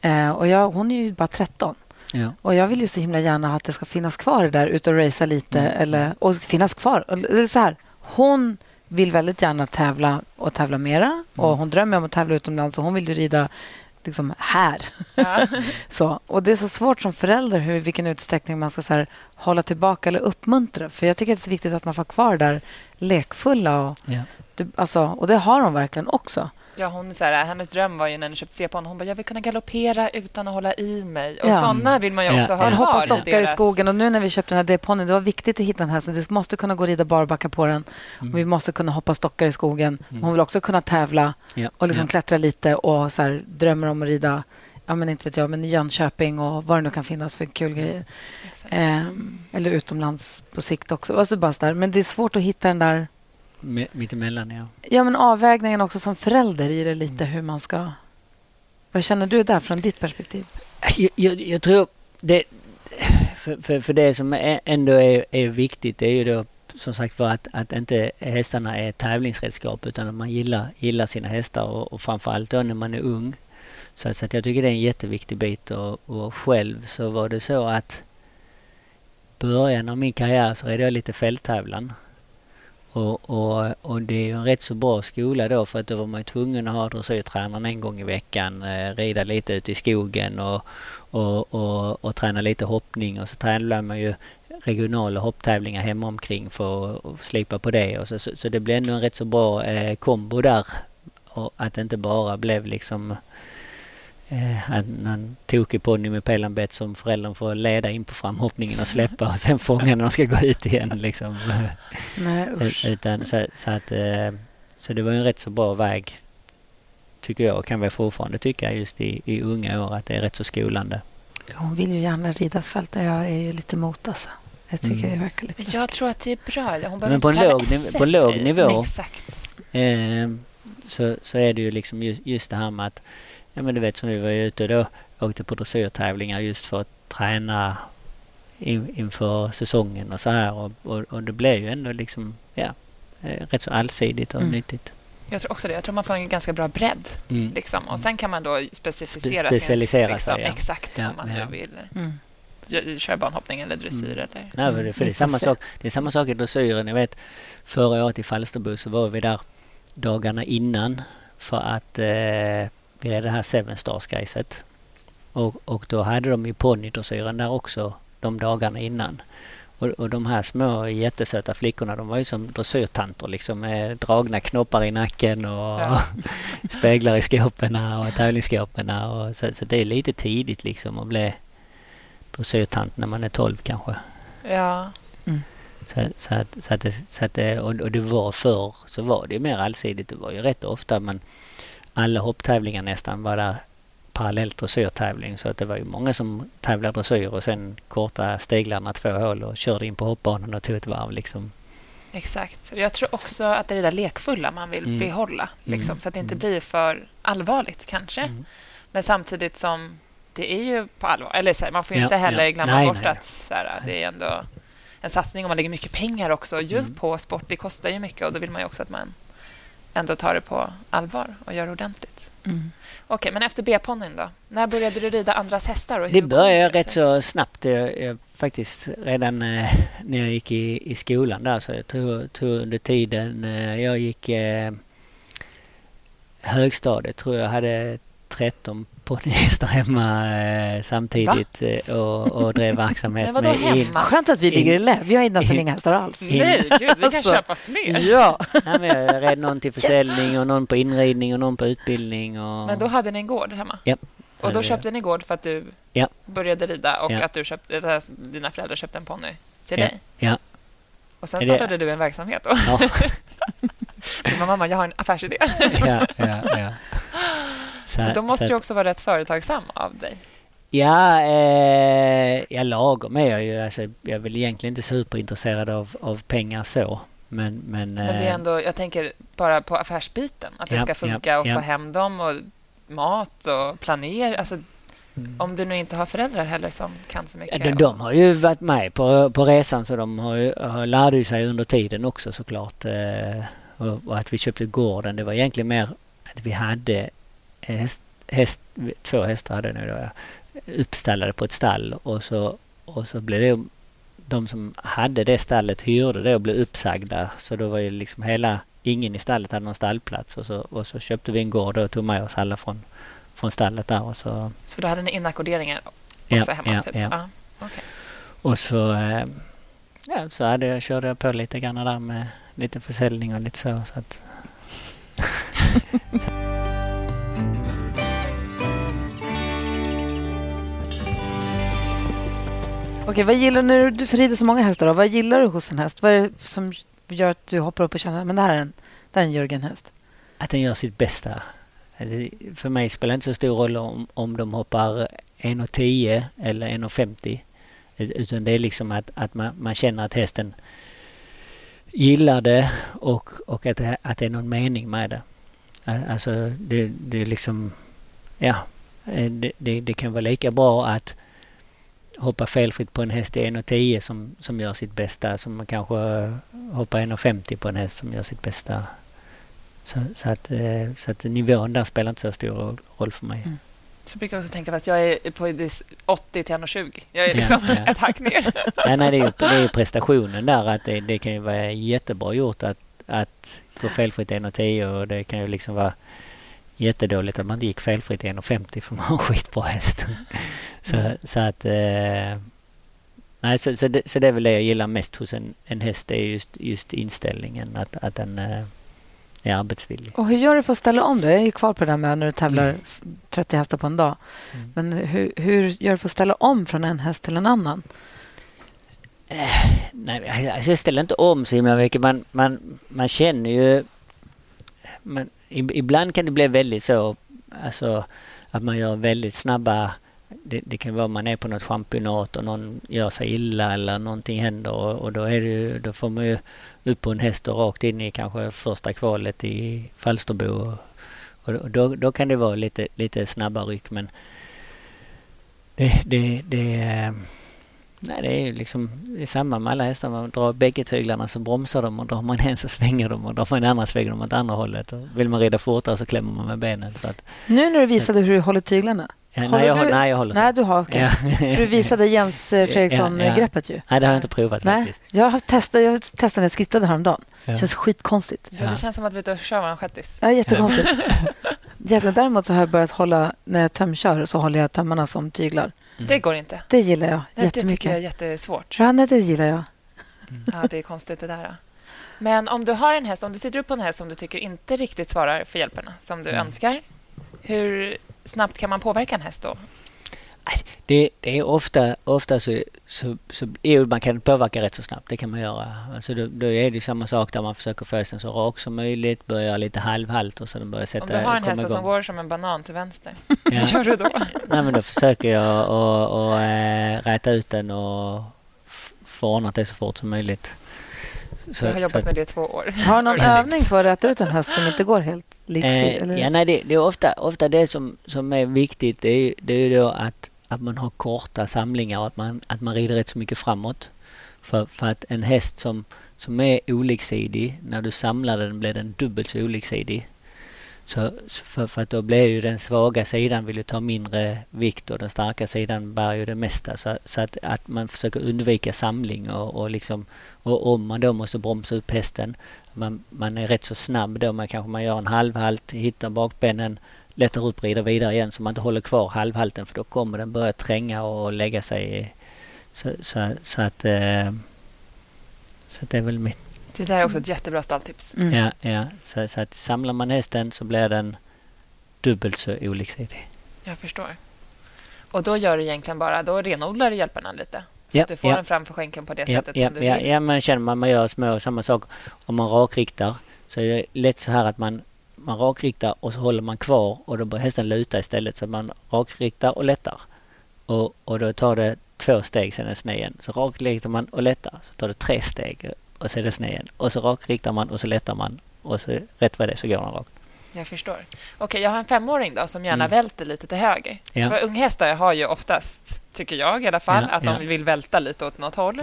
Mm. Eh, och jag, hon är ju bara 13. Ja. Och jag vill ju så himla gärna att det ska finnas kvar det där, ut och racea lite. Mm. Eller, och finnas kvar. Eller så här, hon vill väldigt gärna tävla och tävla mera. Och Mm. hon drömmer om att tävla utomlands och hon vill ju rida liksom här. Ja. Så, och det är så svårt som förälder hur, vilken utsträckning man ska så här, hålla tillbaka eller uppmuntra. För jag tycker att det är så viktigt att man får kvar det där lekfulla. Och, Ja. det, alltså, och det har hon verkligen också. Ja, hon, är så här, hennes dröm var ju när ni köpte C-ponny. Hon bara, jag vill kunna galoppera utan att hålla i mig. Och Ja. såna vill man ju också ja. ha kvar hoppar i stockar i skogen. Och nu när vi köpte den här D-ponnyn, det var viktigt att hitta en häst. Det måste kunna gå att rida barbacka på den. Mm. Och vi måste kunna hoppa stockar i skogen. Mm. Hon vill också kunna tävla Ja. och liksom ja. klättra lite och så här, drömmer om att rida ja, men inte vet jag, men Jönköping och vad det nu kan finnas för kul grejer. Ehm, eller utomlands på sikt också. Alltså bara så där. Men det är svårt att hitta den där Mi- Mittemellan, ja. ja, men avvägningen också som förälder i det lite hur man ska... Vad känner du där från ditt perspektiv? Jag, jag, jag tror det... För, för, för det som ändå är, är viktigt det är ju då som sagt var att, att inte hästarna är tävlingsredskap utan att man gillar, gillar sina hästar och, och framförallt då när man är ung. Så, så att jag tycker det är en jätteviktig bit och, och själv så var det så att början av min karriär så red jag lite fälttävlan. Och, och, och det är ju en rätt så bra skola då för att då var man ju tvungen att ha dressyrtränaren en gång i veckan, eh, rida lite ute i skogen och, och, och, och träna lite hoppning och så tränade man ju regionala hopptävlingar hemma omkring för att slipa på det. Och så, så, så det blev ändå en rätt så bra eh, kombo där. Och att det inte bara blev liksom eh, en, en tokig ponny med pelanbett som föräldern får leda in på framhoppningen och släppa och sen fånga när de ska gå ut igen. Liksom. Nej, usch. Utan, så, så, att, eh, så det var en rätt så bra väg tycker jag, kan vi fortfarande tycka just i, i unga år att det är rätt så skolande. Hon vill ju gärna rida fält och jag är ju lite emot alltså. Jag tycker Mm. det verkar lite Men jag tror att det är bra. Hon Men på en låg niv- SM på en låg nivå. Exakt. Eh, så, så är det ju liksom just, just det här med att, ja men du vet som vi var ute då, åkte på dressyrtävlingar just för att träna in, inför säsongen och så här och, och, och det blev ju ändå liksom, ja, eh, rätt så allsidigt och Mm. nyttigt. Jag tror också det. Jag tror man får en ganska bra bredd. Mm. Liksom. Och sen kan man då specificera Spe- specialisera sin, liksom, sig, ja. exakt Ja, om man ja. nu vill Mm. gö- köra banhoppning eller dressyr. Mm. Eller... Nej, för det, för det, är samma sak, det är samma sak i dressyren. Jag vet, förra året i Falsterbo så var vi där dagarna innan för att eh, det här Seven Stars-grejset. Och, och då hade de ju ponnydressyren där också de dagarna innan. Och, och de här små jättesöta flickorna de var ju som dressyrtanter liksom med dragna knoppar i nacken och Ja. speglar i skåpen och tävlingsskåpen. Och så, så det är lite tidigt liksom att bli dressyrtant när man är 12 kanske. Ja. Så, så, att, så, att det, så att det, och, och det var förr så var det ju mer allsidigt. Det var ju rätt ofta men alla hopptävlingar nästan var där parallellt dressyrtävling. Så att det var ju många som tävlade dressyr och sen korta steglarna två hål och körde in på hoppbanan och tog ett varv liksom. Exakt. Jag tror också att det är det där lekfulla man vill Mm. behålla. Liksom, Mm. Så att det inte Mm. blir för allvarligt kanske. Mm. Men samtidigt som det är ju på allvar. Eller så här, man får ju Ja, inte heller ja. glömma Nej, bort nej. att så här, det är ändå en satsning och man lägger mycket pengar också ju Mm. på sport. Det kostar ju mycket och då vill man ju också att man ändå tar det på allvar och gör ordentligt. Mm. Okej, men efter B-ponnyn då? När började du rida andras hästar? Och hur Det började rätt sig? så snabbt. Jag, jag, faktiskt redan eh, när jag gick i, i skolan där. Så jag tror, tror under tiden eh, jag gick eh, högstadiet tror jag hade 13 ponnyhästar hemma eh, samtidigt eh, och, och drev verksamhet. Men vadå med in- hemma? Skönt att vi In- ligger i lä. Vi har nästan in- inga hästar alls. Nej, gud, vi kan Alltså, köpa fler. Ja. Nej, men jag red någon till försäljning och någon på inridning och någon på utbildning. Och, Men då hade ni en gård hemma? Ja. Och då köpte ni gård för att du Ja. började rida och Ja. att du köpte, äh, dina föräldrar köpte en ponny till Ja. dig? Ja. Och sen Är det- startade du en verksamhet då? Ja, mamma, jag har en affärsidé. ja, ja, ja. Så, Men då måste du också vara rätt företagsam av dig. Ja, eh, ja lagom är jag ju. Alltså, jag är väl egentligen inte superintresserad av, av pengar så. Men, men, Men det är eh, ändå, jag tänker bara på affärsbiten. Att det Ja, ska funka ja, och ja. få hem dem och mat och planera. Alltså, mm. om du nu inte har föräldrar heller som kan så mycket. de, de har ju varit med på, på resan så de har ju, har, lärde sig under tiden också såklart. Eh, och, och att vi köpte gården det var egentligen mer att vi hade häst, häst, två hästar hade nu då, ja, uppstallade på ett stall och så, och så blev det de som hade det stallet hyrde det och blev uppsagda så då var ju liksom hela ingen i stallet hade någon stallplats och så, och så köpte vi en gård och tog med oss alla från, från stallet där och så Så då hade ni inackorderingar också Ja, hemma? ja, typ. ja. Ja, okej. Och så, eh, ja, så hade jag, körde jag på lite grann där med lite försäljning och lite så. så att, Okej, vad gillar du när du rider så många hästar? Då? Vad gillar du hos en häst? Vad är det som gör att du hoppar upp och känner men det här är en, det här är en Jörgen-häst? att den gör sitt bästa. Alltså, för mig spelar det inte så stor roll om, om de hoppar 1,10 eller 1,50. Utan det är liksom att, att man, man känner att hästen gillar det och, och att, det, att det är någon mening med det. Alltså det, det är liksom... Ja, eh, det, det, det kan vara lika bra att hoppa felfritt på en häst i 1,10 som, som gör sitt bästa som man kanske hoppar 1,50 på en häst som gör sitt bästa. Så, så, att, eh, så att nivån där spelar inte så stor roll, för mig. Mm. Så brukar jag också tänka att jag är på det 80 till 1,20. Jag är Ja, liksom ja. ett hack ner. Nej, nej, det är ju det är prestationen där att det, det kan ju vara jättebra gjort att, att gå felfritt 1,10 och det kan ju liksom vara jättedåligt att man gick felfritt 1,50 för man har en skitbra häst. Så, så att... Eh, nej, så, så, det, så det är väl det jag gillar mest hos en, en häst, det är just, just inställningen, att, att den eh, är arbetsvillig. Och hur gör du för att ställa om det? Jag är ju kvar på det där med när du tävlar Mm. f- 30 hästar på en dag. Mm. Men hur, hur gör du för att ställa om från en häst till en annan? Nej, alltså jag ställer inte om så himla mycket. Man, man, man känner ju... Man, ib- ibland kan det bli väldigt så, alltså att man gör väldigt snabba... Det, det kan vara man är på något championat och någon gör sig illa eller någonting händer och, och då, är det ju, då får man ju upp på en häst och rakt in i kanske första kvalet i Falsterbo. Och, och då, då kan det vara lite, lite snabba ryck men det, det, det, Nej, det är ju liksom det är samma med alla hästar. Man drar bägge tyglarna så bromsar de och drar man en så svänger de och drar man en annan svänger de åt andra hållet. Och vill man rida fortare så klämmer man med benen. Så att, Nu när du visade hur du håller tyglarna ja, nej, jag, du- nej, jag håller så. Nej, du har. Ja. För Du visade Jens eh, Ja, ja. Fredriksson-greppet ju. Nej, det har jag inte provat Nej, faktiskt. jag har testat, jag testade när jag skrittade häromdagen. Ja. Det känns skitkonstigt. Ja. Det känns som att vi kör manschettis. Ja, jättekonstigt. Jätte- Däremot så har jag börjat hålla, när jag tömkör så håller jag tömmarna som tyglar. Det går inte. Det gillar jag Nej, det tycker jättemycket. jag är jättesvårt. Ja, nej, det gillar jag. Ja, det är konstigt det där. Men om du har en häst, om du sitter upp på en häst som du tycker inte riktigt svarar för hjälperna som du Mm. önskar, hur snabbt kan man påverka en häst då? Det, det är ofta, ofta så, så, så jo, man kan påverka rätt så snabbt. Det kan man göra. Alltså då, då är det samma sak där man försöker få hästen så rak som möjligt. Börjar lite halvhalt och så den börjar sätta Om du har en häst som går som en banan till vänster, Ja. hur gör du då? Nej, men då försöker jag att äh, räta ut den och få ordnat det så fort som möjligt. Så, jag har jobbat att- med det i två år. Har någon övning för att rätta ut en häst som inte går helt liksig? Eh, eller? ja, nej, det, det är ofta, ofta det som, som är viktigt. Det är, det är då att, att man har korta samlingar och att man, att man rider rätt så mycket framåt. För, för att en häst som, som är oliksidig, när du samlar den blir den dubbelt så oliksidig. Så, för, för att då blir ju den svaga sidan vill ju ta mindre vikt och den starka sidan bär ju det mesta. Så, så att, att man försöker undvika samling och, och liksom och om man då måste bromsa upp hästen man, man är rätt så snabb då. Man kanske man gör en halvhalt, hittar bakbenen, lättar upp, rider vidare igen så man inte håller kvar halvhalten för då kommer den börja tränga och lägga sig. Så, så, så att... Eh, så att det är väl mitt... Det där är också ett jättebra stalltips. Mm. Ja, ja. Så, så att samlar man hästen så blir den dubbelt så oliksidig. Jag förstår. Och då gör du egentligen bara, då renodlar du hjälperna lite. Så Ja, att du får ja. den framför skänken på det Ja, sättet ja, som du ja, vill. ja, men känner man man gör små samma sak. Om man rakriktar så är det lätt så här att man, man rakriktar och så håller man kvar och då börjar hästen luta istället. Så man rakriktar och lättar. Och, och då tar det två steg sen är igen. Så rakriktar man och lättar. Så tar det tre steg och så är det sned igen. Och så rakriktar man och så lättar man. Och så rätt vad det så går den rakt. Jag förstår. Okej, jag har en femåring då som gärna Mm. välter lite till höger. Ja. För unghästar har ju oftast, tycker jag i alla fall, Ja, att ja. de vill välta lite åt något håll.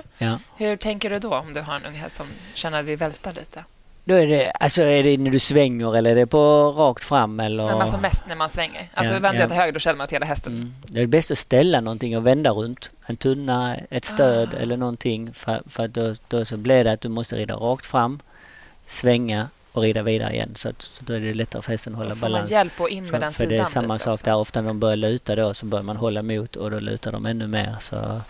Hur tänker du då om du har en unghäst som känner att vi vältar lite? Då är det, alltså är det när du svänger eller är det på rakt fram eller? Men alltså mest när man svänger. Alltså Ja, vänder ja. jag till höger, då känner man att hela hästen... Mm. Det är bäst att ställa någonting och vända runt. En tunna, ett stöd Ah. eller någonting. För, för att då, då så blir det att du måste rida rakt fram, svänga och rida vidare igen. Så, att, så då är det lättare för hästen att Då hålla får man balans. hjälp att in med För, den för sidan det är samma sak också. där. Ofta när de börjar luta då så börjar man hålla emot och då lutar de ännu mer. Så,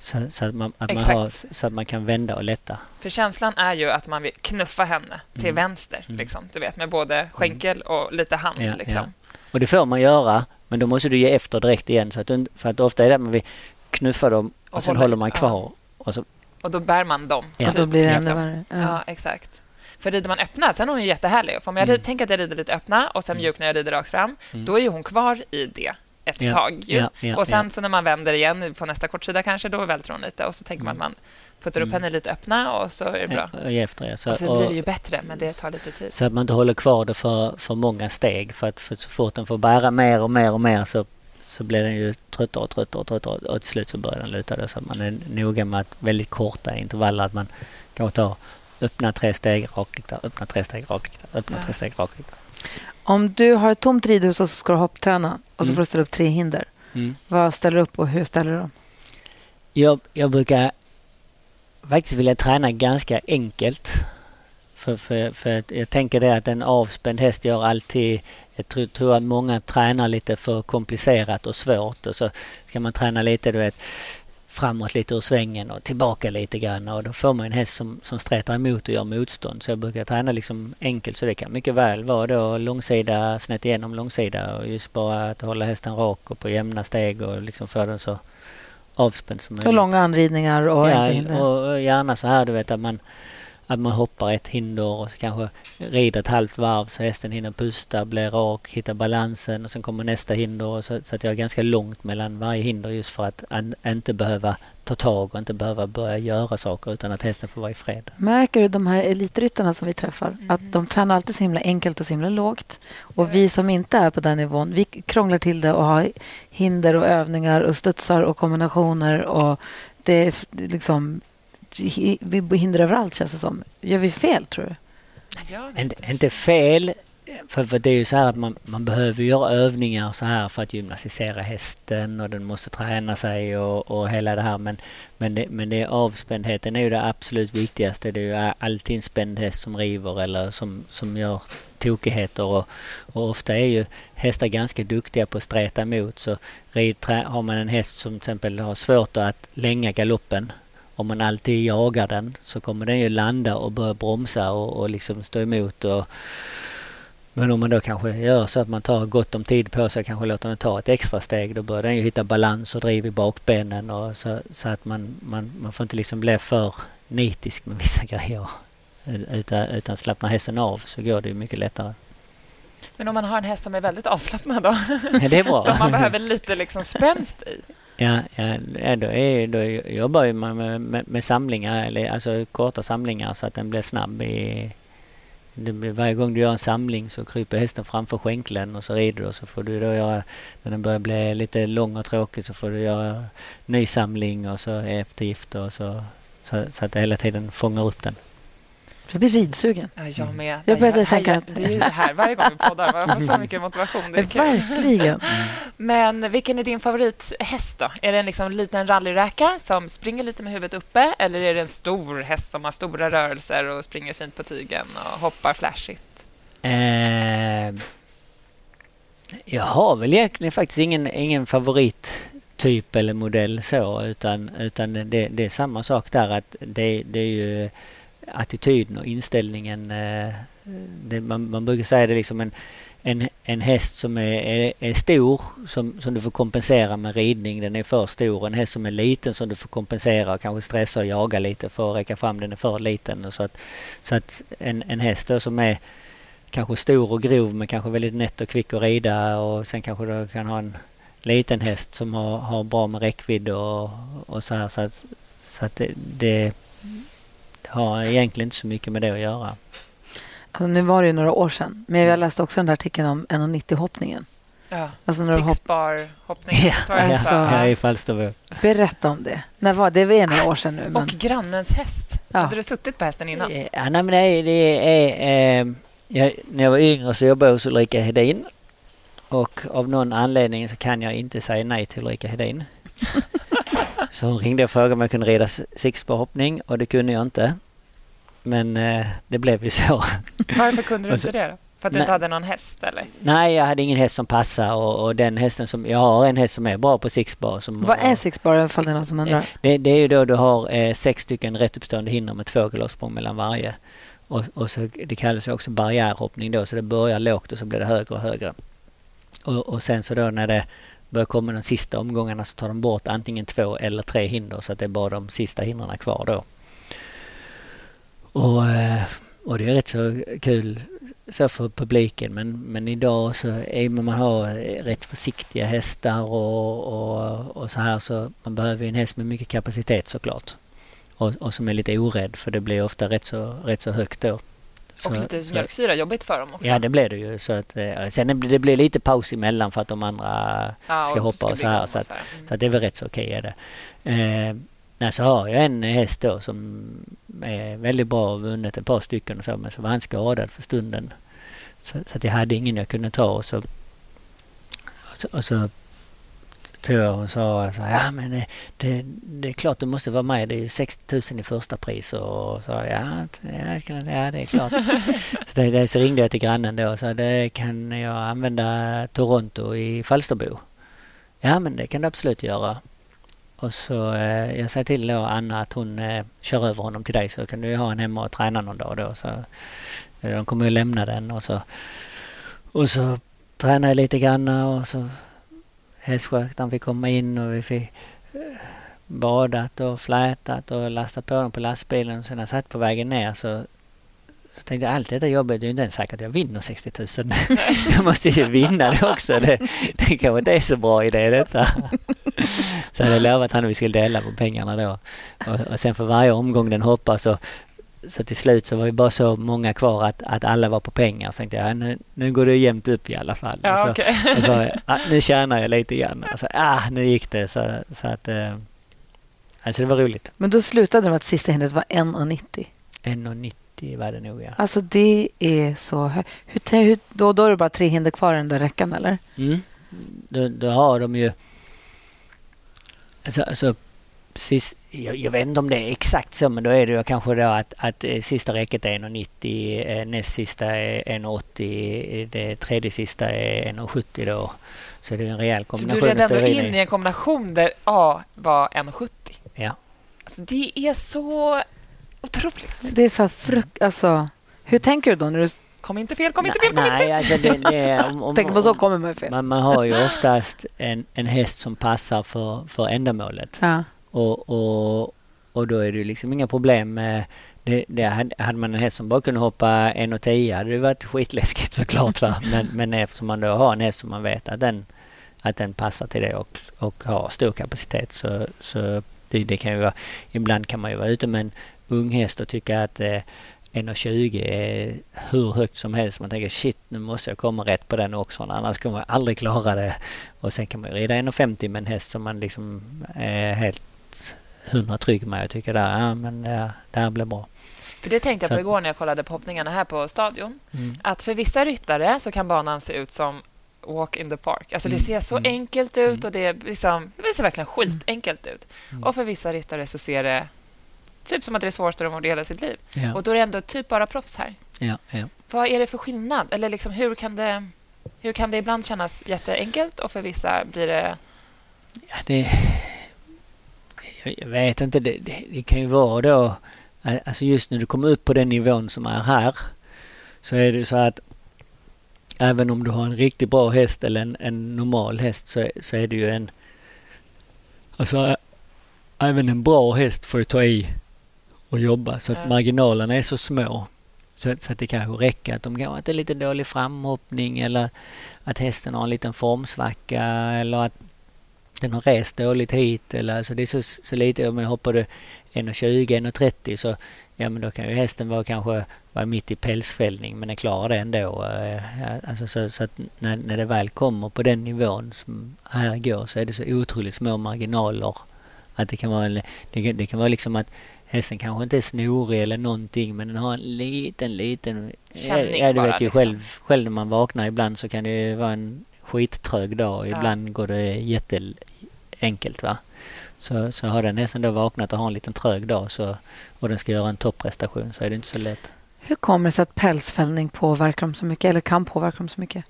så, så, att, man, att man Exakt. har, så att man kan vända och lätta. För känslan är ju att man vill knuffa henne till Mm. vänster, Mm. liksom. Du vet, med både skänkel och lite hand. Ja, liksom. Och det får man göra, men då måste du ge efter direkt igen. Så att, du- för att ofta är det att man vill knuffa dem och, Och sen håller i, man ja. kvar. Och så, Och då bär man dem. Ja. Och då blir det ännu liksom. värre. Ja. Ja. exakt. För rider man öppna, sen är hon ju jättehärlig. För om jag Mm. tänker att jag rider lite öppna och sen Mm. mjuk när jag rider rakt fram, Mm. då är ju hon kvar i det ett Ja, tag. Ju. ja, ja, och sen så när man vänder igen på nästa kortsida kanske, då välter hon lite och så tänker man att man puttar upp Mm. henne lite öppna och så är det bra. Efter, ja. Så, och så blir det ju bättre, men det tar lite tid. Så att man inte håller kvar det för, för många steg. För att för så fort den får bära mer och mer och mer så, så blir den ju tröttare och tröttare och tröttare. Och till slut så börjar den luta. Då. Så att man är noga med att väldigt korta intervaller. Att man kan ta öppna tre steg, rakrikta, öppna tre steg, rakrikta, öppna Ja. tre steg, rakrikta. Om du har ett tomt ridhus och så ska du hoppträna och så Mm. får du ställa upp tre hinder. Mm. Vad ställer du upp och hur ställer du dem? Jag, jag brukar faktiskt vilja träna ganska enkelt. För, för, för jag tänker det att en avspänd häst gör alltid... Jag tror, tror att många tränar lite för komplicerat och svårt och så ska man träna lite du vet, framåt lite ur svängen och tillbaka lite grann och då får man en häst som, som stretar emot och gör motstånd. Så jag brukar träna liksom enkelt så det kan mycket väl vara då långsida, snett igenom långsida och just bara att hålla hästen rak och på jämna steg och liksom få den så avspänd som Så långa anridningar och Ja, hinder. och gärna så här du vet att man, att man hoppar ett hinder och så kanske rider ett halvt varv så hästen hinner pusta, blir rak, hitta balansen och sen kommer nästa hinder. Och så, så att jag är ganska långt mellan varje hinder just för att an, inte behöva ta tag och inte behöva börja göra saker utan att hästen får vara i fred. Märker du de här elitryttarna som vi träffar? Mm. Att de tränar alltid så himla enkelt och så himla lågt. Och vi vet. som inte är på den nivån, vi krånglar till det och har hinder och övningar och studsar och kombinationer och det är liksom vi hindrar överallt känns det som. Gör vi fel tror du? Inte, inte fel, för, för det är ju så här att man, man behöver göra övningar så här för att gymnastisera hästen och den måste träna sig och, och hela det här. Men, men, det, men det avspändheten är ju det absolut viktigaste. Det är ju alltid en spänd häst som river eller som, som gör tokigheter och, och ofta är ju hästar ganska duktiga på att streta emot. Så har man en häst som till exempel har svårt att länga galoppen om man alltid jagar den så kommer den ju landa och börja bromsa och, och liksom stå emot. Och, men om man då kanske gör så att man tar gott om tid på sig kanske låter den ta ett extra steg då börjar den ju hitta balans och driv i bakbenen och så, så att man, man, man får inte liksom bli för nitisk med vissa grejer. Utan, utan slappnar hästen av så går det ju mycket lättare. Men om man har en häst som är väldigt avslappnad då? Ja, det är bra. som man behöver lite liksom spänst i? Ja, ja då, är, då jobbar man med, med, med, samlingar, eller alltså korta samlingar så att den blir snabb. I, blir, varje gång du gör en samling så kryper hästen framför skänkeln och så rider du och så får du då göra, när den börjar bli lite lång och tråkig så får du göra ny samling och så eftergifter och så, så, så att det hela tiden fångar upp den. Jag blir ridsugen. Ja, jag med. Jag började tänka att... Det är ju det här varje gång vi poddar. Man får så mycket motivation. Det är Verkligen. Men vilken är din favorithäst då? Är det en liksom liten rallyräka som springer lite med huvudet uppe eller är det en stor häst som har stora rörelser och springer fint på tygen och hoppar flashigt? Eh, jag har väl egentligen faktiskt ingen, ingen favorittyp eller modell så utan, utan det, det är samma sak där att det, det är ju attityden och inställningen. Eh, det, man, man brukar säga det liksom en, en, en häst som är, är, är, stor som, som du får kompensera med ridning, den är för stor. En häst som är liten som du får kompensera och kanske stressa och jaga lite för att räcka fram, den är för liten. Så att, så att en, en häst då som är kanske stor och grov men kanske väldigt nätt och kvick att rida och sen kanske du kan ha en liten häst som har, har bra med räckvidd och, och så här. Så att, så att det, det har egentligen inte så mycket med det att göra. Alltså, nu var det ju några år sedan, men jag läste också den där artikeln om 1,90-hoppningen. Ja, alltså när Six bar hoppning. Ja, alltså, ja, i Falsterbo. Berätta om det. När var det? Det var några år sedan nu. Men... Och grannens häst. Ja. Hade du suttit på hästen innan? Ja, nej, men det, det är... Eh, jag, när jag var yngre så jobbade jag hos Ulrika Hedin. Och av någon anledning så kan jag inte säga nej till Ulrika Hedin. Så hon ringde och frågade om jag kunde rida sixbarhoppning och det kunde jag inte. Men eh, det blev ju så. Varför kunde du inte det då? För att du nej, inte hade någon häst eller? Nej, jag hade ingen häst som passade och, och, den hästen som... Jag har en häst som är bra på sixbar. Som Vad är sixbar ifall det är någon som undrar? Det, det, är ju då du har eh, sex stycken rättuppstående hinder med två galoppsprång mellan varje. Och, och, så, det kallas också barriärhoppning då så det börjar lågt och så blir det högre och högre. Och, och sen så då när det börjar komma de sista omgångarna så tar de bort antingen två eller tre hinder så att det är bara de sista hindren kvar då. Och, eh, och det är rätt så kul så för publiken men, men idag så är man, man har eh, rätt försiktiga hästar och, och, och så här så man behöver en häst med mycket kapacitet såklart. Och, och som är lite orädd för det blir ofta rätt så, rätt så högt då. Så, och lite mjölksyra, jobbigt för dem också. Ja, det blir det ju. Så att, eh, sen det blir lite paus emellan för att de andra ja, ska hoppa och så här. Så, att, så, mm. så det är väl rätt så okej är det. Eh, så har jag en häst då som är väldigt bra och vunnit ett par stycken och så, men så var han skadad för stunden. Så, så att jag hade ingen jag kunde ta och så, och så, och så jag hon sa så ja men det, det, det, är klart du måste vara med. Det är ju 60 000 i första pris och så ja, ja det är klart. så, det, så ringde jag till grannen då och sa det kan jag använda Toronto i Falsterbo. Ja men det kan du absolut göra. Och så eh, jag säger till då Anna att hon eh, kör över honom till dig så kan du ha en hemma och träna någon dag då. Så, eh, de kommer ju lämna den och så och så tränar jag lite grann och så hästskötaren fick komma in och vi fick eh, badat och flätat och lastat på dem på lastbilen. Sen när jag satt på vägen ner så, så tänkte jag allt detta jobbet, det är ju inte ens säkert att jag vinner 60 000. jag måste ju vinna det också. Det, det kanske inte är så bra idé detta. så hade jag lovat honom att vi skulle dela på pengarna då. Och, och sen för varje omgång den hoppar så så till slut så var vi bara så många kvar att, att alla var på pengar. Så tänkte jag, nu, nu går det jämnt upp i alla fall. Ja, så, okay. så, ah, nu tjänar jag lite grann. Och så, ah, nu gick det. Så, så att, eh, Alltså det var roligt. Men då slutade det med att sista hindret var 1,90. 1,90 var det nog ja. Alltså det är så högt. Hur, hur, då, då är det bara tre hinder kvar i den där räckan eller? Mm. Då, då har de ju... Alltså, alltså sist, jag, jag, vet inte om det är exakt så, men då är det ju kanske då att, att eh, sista räcket är 1,90, eh, näst sista är 1,80, det tredje sista är 1,70 då. Så det är en rejäl kombination. Så du red ändå in i en kombination där A var 1,70? Ja. Alltså det är så otroligt. Det är så frukt... Alltså, hur tänker du då när du Kom inte fel, kom inte fel, kom nej, inte fel. Alltså det, det, om, om, Tänker på så kommer man fel. Man, man har ju oftast en, en häst som passar för, för ändamålet. Ja. Och, och, och då är det ju liksom inga problem med... Det, det hade, hade man en häst som bara kunde hoppa 1,10 hade det varit skitläskigt såklart. Va? Men, men eftersom man då har en häst som man vet att den, att den passar till det och, och har stor kapacitet så, så det, det kan ju vara... Ibland kan man ju vara ute med en ung häst och tycka att eh, 1,20 är hur högt som helst. Man tänker shit, nu måste jag komma rätt på den också, annars kommer jag aldrig klara det. Och sen kan man rida 1,50 med en häst som man liksom är helt hundra trygg med och tycker att ja, men det, det här blir bra. För Det tänkte jag på igår när jag kollade på hoppningarna här på stadion. Mm. Att för vissa ryttare så kan banan se ut som walk in the park. Alltså mm. Det ser så mm. enkelt ut mm. och det, liksom, det ser verkligen skitenkelt ut. Mm. Och för vissa ryttare så ser det typ som att det är svårast de har hela sitt liv. Ja. Och då är det ändå typ bara proffs här. Ja, ja. Vad är det för skillnad? Eller liksom, hur, kan det, hur kan det ibland kännas jätteenkelt och för vissa blir det... Ja, det jag vet inte, det, det, det, kan ju vara då... Alltså just när du kommer upp på den nivån som är här så är det så att även om du har en riktigt bra häst eller en, en normal häst så, så är det ju en... Alltså även en bra häst får ta i och jobba så att marginalerna är så små. Så, så att det kanske räcker att de kanske har lite dålig framhoppning eller att hästen har en liten formsvacka eller att den har rest dåligt hit eller alltså det är så, så lite, om jag hoppar du 1,20, 1,30 så ja men då kan ju hästen vara kanske vara mitt i pälsfällning men den klarar det ändå. Eh, alltså så, så att när, när det väl kommer på den nivån som här går så är det så otroligt små marginaler att det kan vara, en, det, det kan vara liksom att hästen kanske inte är snorig eller någonting men den har en liten, liten... Känning ja, du vet ju liksom. själv, själv när man vaknar ibland så kan det ju vara en skittrög dag. Ibland ja. går det jätteenkelt. Va? Så, så har den hästen då vaknat och har en liten trög dag så, och den ska göra en topprestation så är det inte så lätt. Hur kommer det sig att pälsfällning påverkar dem så mycket eller kan påverka dem så mycket?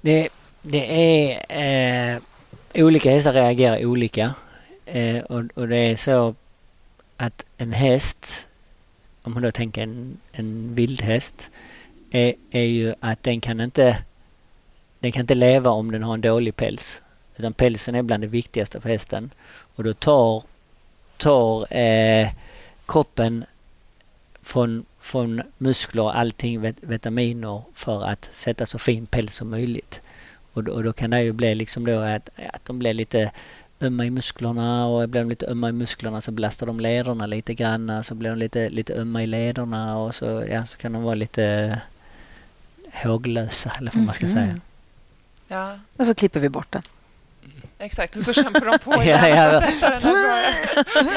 Det, det är... Eh, olika hästar reagerar olika. Eh, och, och det är så att en häst, om man då tänker en, en vildhäst, är, är ju att den kan inte den kan inte leva om den har en dålig päls. Utan pälsen är bland det viktigaste för hästen. Och då tar, tar eh, kroppen från, från muskler och allting, vitaminer för att sätta så fin päls som möjligt. Och då, och då kan det ju bli liksom då att, att de blir lite ömma i musklerna och blir de lite ömma i musklerna så belastar de lederna lite grann. Så blir de lite, lite ömma i lederna och så, ja, så kan de vara lite håglösa eller vad man ska mm. säga. Ja. Och så klipper vi bort den. Exakt, och så kämpar de på igen ja, ja. sätta den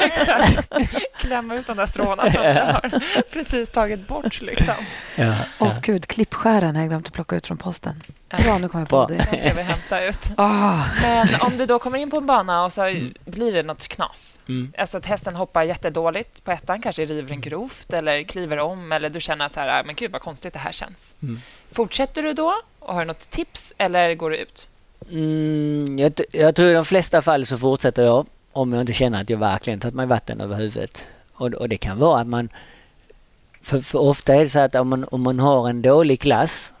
Exakt. Klämma ut de där stråna som ja. har precis tagit bort. Liksom. Ja, Åh gud, klippskären har jag glömt att plocka ut från posten. Bra, nu kommer jag på det. Den ska vi hämta ut. Oh. Men om du då kommer in på en bana och så mm. blir det något knas. Mm. Alltså att hästen hoppar jättedåligt på ettan, kanske river en grovt eller kliver om eller du känner att så här, men gud vad konstigt det här känns. Mm. Fortsätter du då och har du något tips eller går du ut? Mm, jag, jag, tror i de flesta fall så fortsätter jag om jag inte känner att jag verkligen tagit mig vatten över huvudet. Och, och det kan vara att man... För, för, ofta är det så att om man, om man har en dålig klass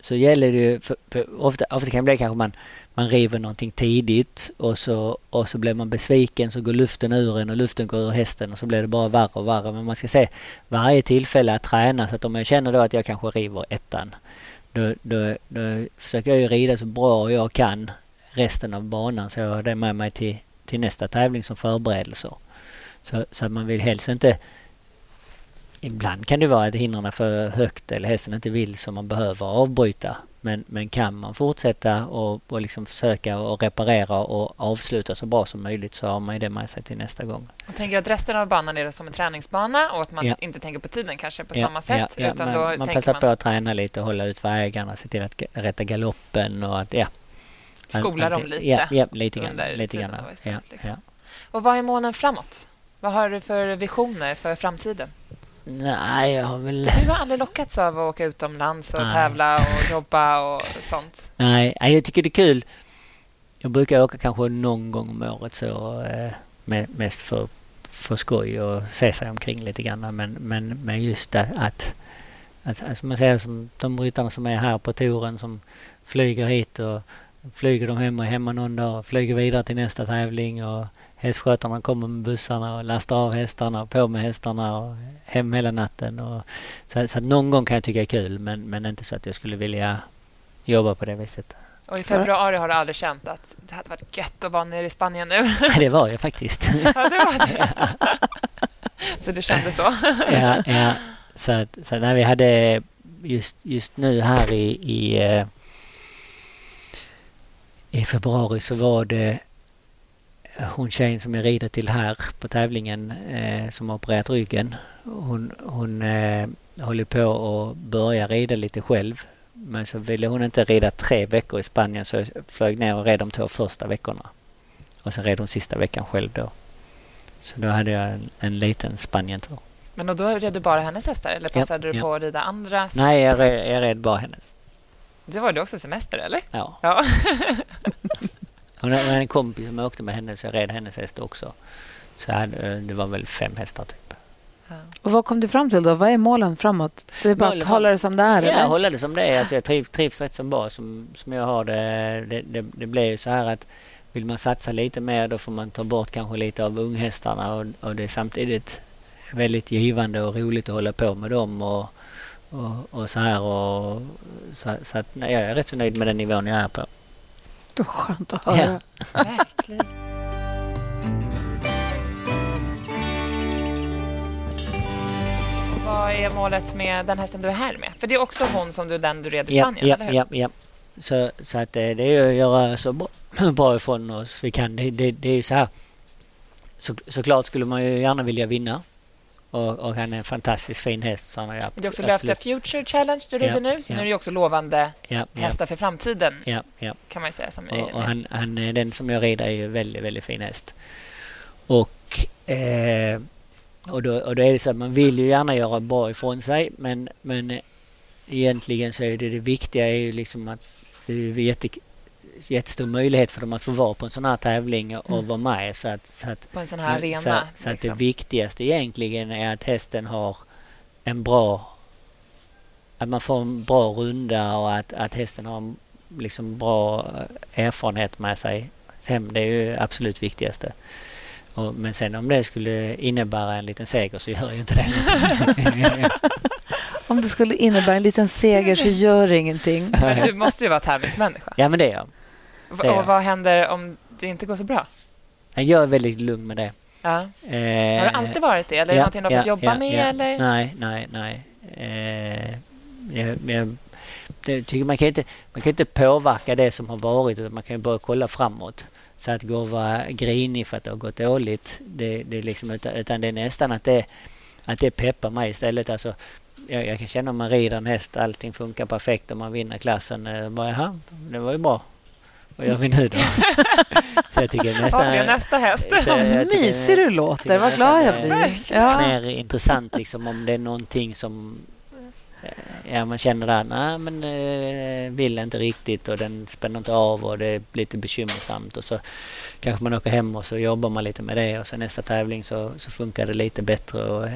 så gäller det ju... För, för ofta, ofta kan det bli kanske man, man river någonting tidigt och så, och så blir man besviken så går luften ur en och luften går ur hästen och så blir det bara värre och värre. Men man ska se varje tillfälle att träna så att om jag känner då att jag kanske river ettan då, då, då försöker jag ju rida så bra jag kan resten av banan så jag har det med mig till, till nästa tävling som förberedelser. Så, så att man vill helst inte ibland kan det vara att hindren är för högt eller hästen inte vill så man behöver avbryta. Men, men kan man fortsätta och, och liksom försöka och reparera och avsluta så bra som möjligt så har man ju det med sig till nästa gång. Jag tänker att resten av banan är det som en träningsbana och att man ja. inte tänker på tiden kanske på ja, samma sätt. Ja, utan man, man passar man... på att träna lite och hålla ut vägarna, se till att rätta galoppen och att ja. Skola dem lite? Ja, ja lite grann. Lite grann ja, liksom. Och vad är målen framåt? Vad har du för visioner för framtiden? Nej, jag har väl... Du har aldrig lockats av att åka utomlands och Nej. tävla och jobba och sånt? Nej, jag tycker det är kul. Jag brukar åka kanske någon gång om året så eh, mest för, för skoj och se sig omkring lite grann. Men, men, men just att, att, att alltså man ser som de ryttarna som är här på touren som flyger hit och flyger de hem och hemma någon dag och flyger vidare till nästa tävling och hästskötarna kommer med bussarna och lastar av hästarna, på med hästarna och hem hela natten. Och, så, så någon gång kan jag tycka är kul men, men inte så att jag skulle vilja jobba på det viset. Och i februari har du aldrig känt att det hade varit gött att vara nere i Spanien nu? Nej, det var jag faktiskt. ja, det var det. så du kände så? ja, ja. Så, att, så när vi hade just, just nu här i, i, eh, i februari så var det hon tjejen som jag rider till här på tävlingen eh, som har opererat ryggen. Hon, hon eh, håller på att börja rida lite själv. Men så ville hon inte rida tre veckor i Spanien så jag flög ner och red de två första veckorna. Och sen red hon sista veckan själv då. Så då hade jag en, en liten Spanien-tur. Men då red du bara hennes hästar eller passade ja, du ja. på att rida andras? Nej, jag red, jag red bara hennes. Det var det också semester eller? Ja. ja. Hon hade en kompis som åkte med henne så jag red hennes häst också. Så hade, det var väl fem hästar typ. Ja. Och vad kom du fram till då? Vad är målen framåt? Det är bara målen att hålla det som det är? Ja, eller? hålla det som det är. Alltså jag trivs, trivs rätt som bra som, som jag har det. Det, det. det blir ju så här att vill man satsa lite mer då får man ta bort kanske lite av unghästarna och, och det är samtidigt väldigt givande och roligt att hålla på med dem och, och, och så här. Och, så, så att, nej, jag är rätt så nöjd med den nivån jag är på. Det var skönt att höra. Ja. Verkligen. Vad är målet med den hästen du är här med? För det är också hon som du, den du red i Spanien, ja, eller hur? Ja, ja. Så, så att det, det är att göra så bra, bra ifrån oss vi kan. Det, det, det är så här. Så, såklart skulle man ju gärna vilja vinna. Och, och, han är en fantastiskt fin häst. Så han är det är också Lövsta Future Challenge du rider ja, nu, så ja. nu är det också lovande ja, hästar för framtiden. Kan man säga. Som och, och han, han, den som jag rider är ju väldigt, väldigt fin häst. Och, eh, och, då, och då är det så att man vill ju gärna göra bra ifrån sig men, men egentligen så är det det viktiga är ju liksom att det är jätte, jättestor möjlighet för dem att få vara på en sån här tävling och mm. vara med. Så att, så att, på en sån här arena. Så, så liksom. att det liksom. viktigaste egentligen är att hästen har en bra... Att man får en bra runda och att, att hästen har liksom bra erfarenhet med sig hem. Det är ju absolut viktigaste. Och, men sen om det skulle innebära en liten seger så gör ju inte det Om det skulle innebära en liten seger så gör det ingenting. Men du måste ju vara tävlingsmänniska. Ja, men det är jag. Det och vad händer om det inte går så bra? Jag är väldigt lugn med det. Ja. Eh, har du alltid varit det? Eller är det någonting du har ja, fått jobba ja, med? Eller? Nej, nej, nej. Eh, jag, jag, det, tycker man, kan inte, man kan inte påverka det som har varit utan man kan bara kolla framåt. Så att gå och vara grinig för att det har gått dåligt, det, det liksom, utan, utan det är nästan att det, att det peppar mig istället. Alltså, jag, jag kan känna om man rider en häst, allting funkar perfekt och man vinner klassen. Eh, bara, Jaha, det var ju bra. Vad gör vi nu då? så jag tycker nästan... Ja, nästa häst. Vad mysig du låter. Vad glad jag blir. Ja. Mer intressant liksom om det är någonting som ja, man känner där, nej men eh, vill inte riktigt och den spänner inte av och det är lite bekymmersamt och så kanske man åker hem och så jobbar man lite med det och sen nästa tävling så, så funkar det lite bättre och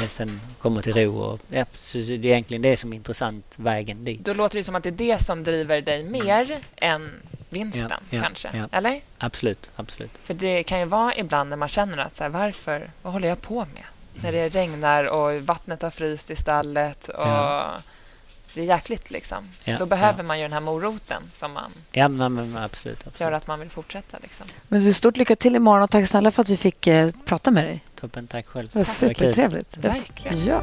hästen kommer till ro. Och, ja, så det är egentligen det som är intressant, vägen dit. Då låter det som att det är det som driver dig mer än vinsten ja, ja, kanske? Ja. Eller? Absolut, absolut. För det kan ju vara ibland när man känner att så här, varför, vad håller jag på med? När det regnar och vattnet har fryst i stallet och blir jäkligt. Liksom. Ja, Då behöver ja. man ju den här moroten som man Ja, men, men absolut. absolut. gör att man vill fortsätta. Liksom. Men du, stort lycka till imorgon och tack snälla för att vi fick eh, prata med dig. Toppen, tack själv. Det var Det var kul. supertrevligt. Verkligen. Ja.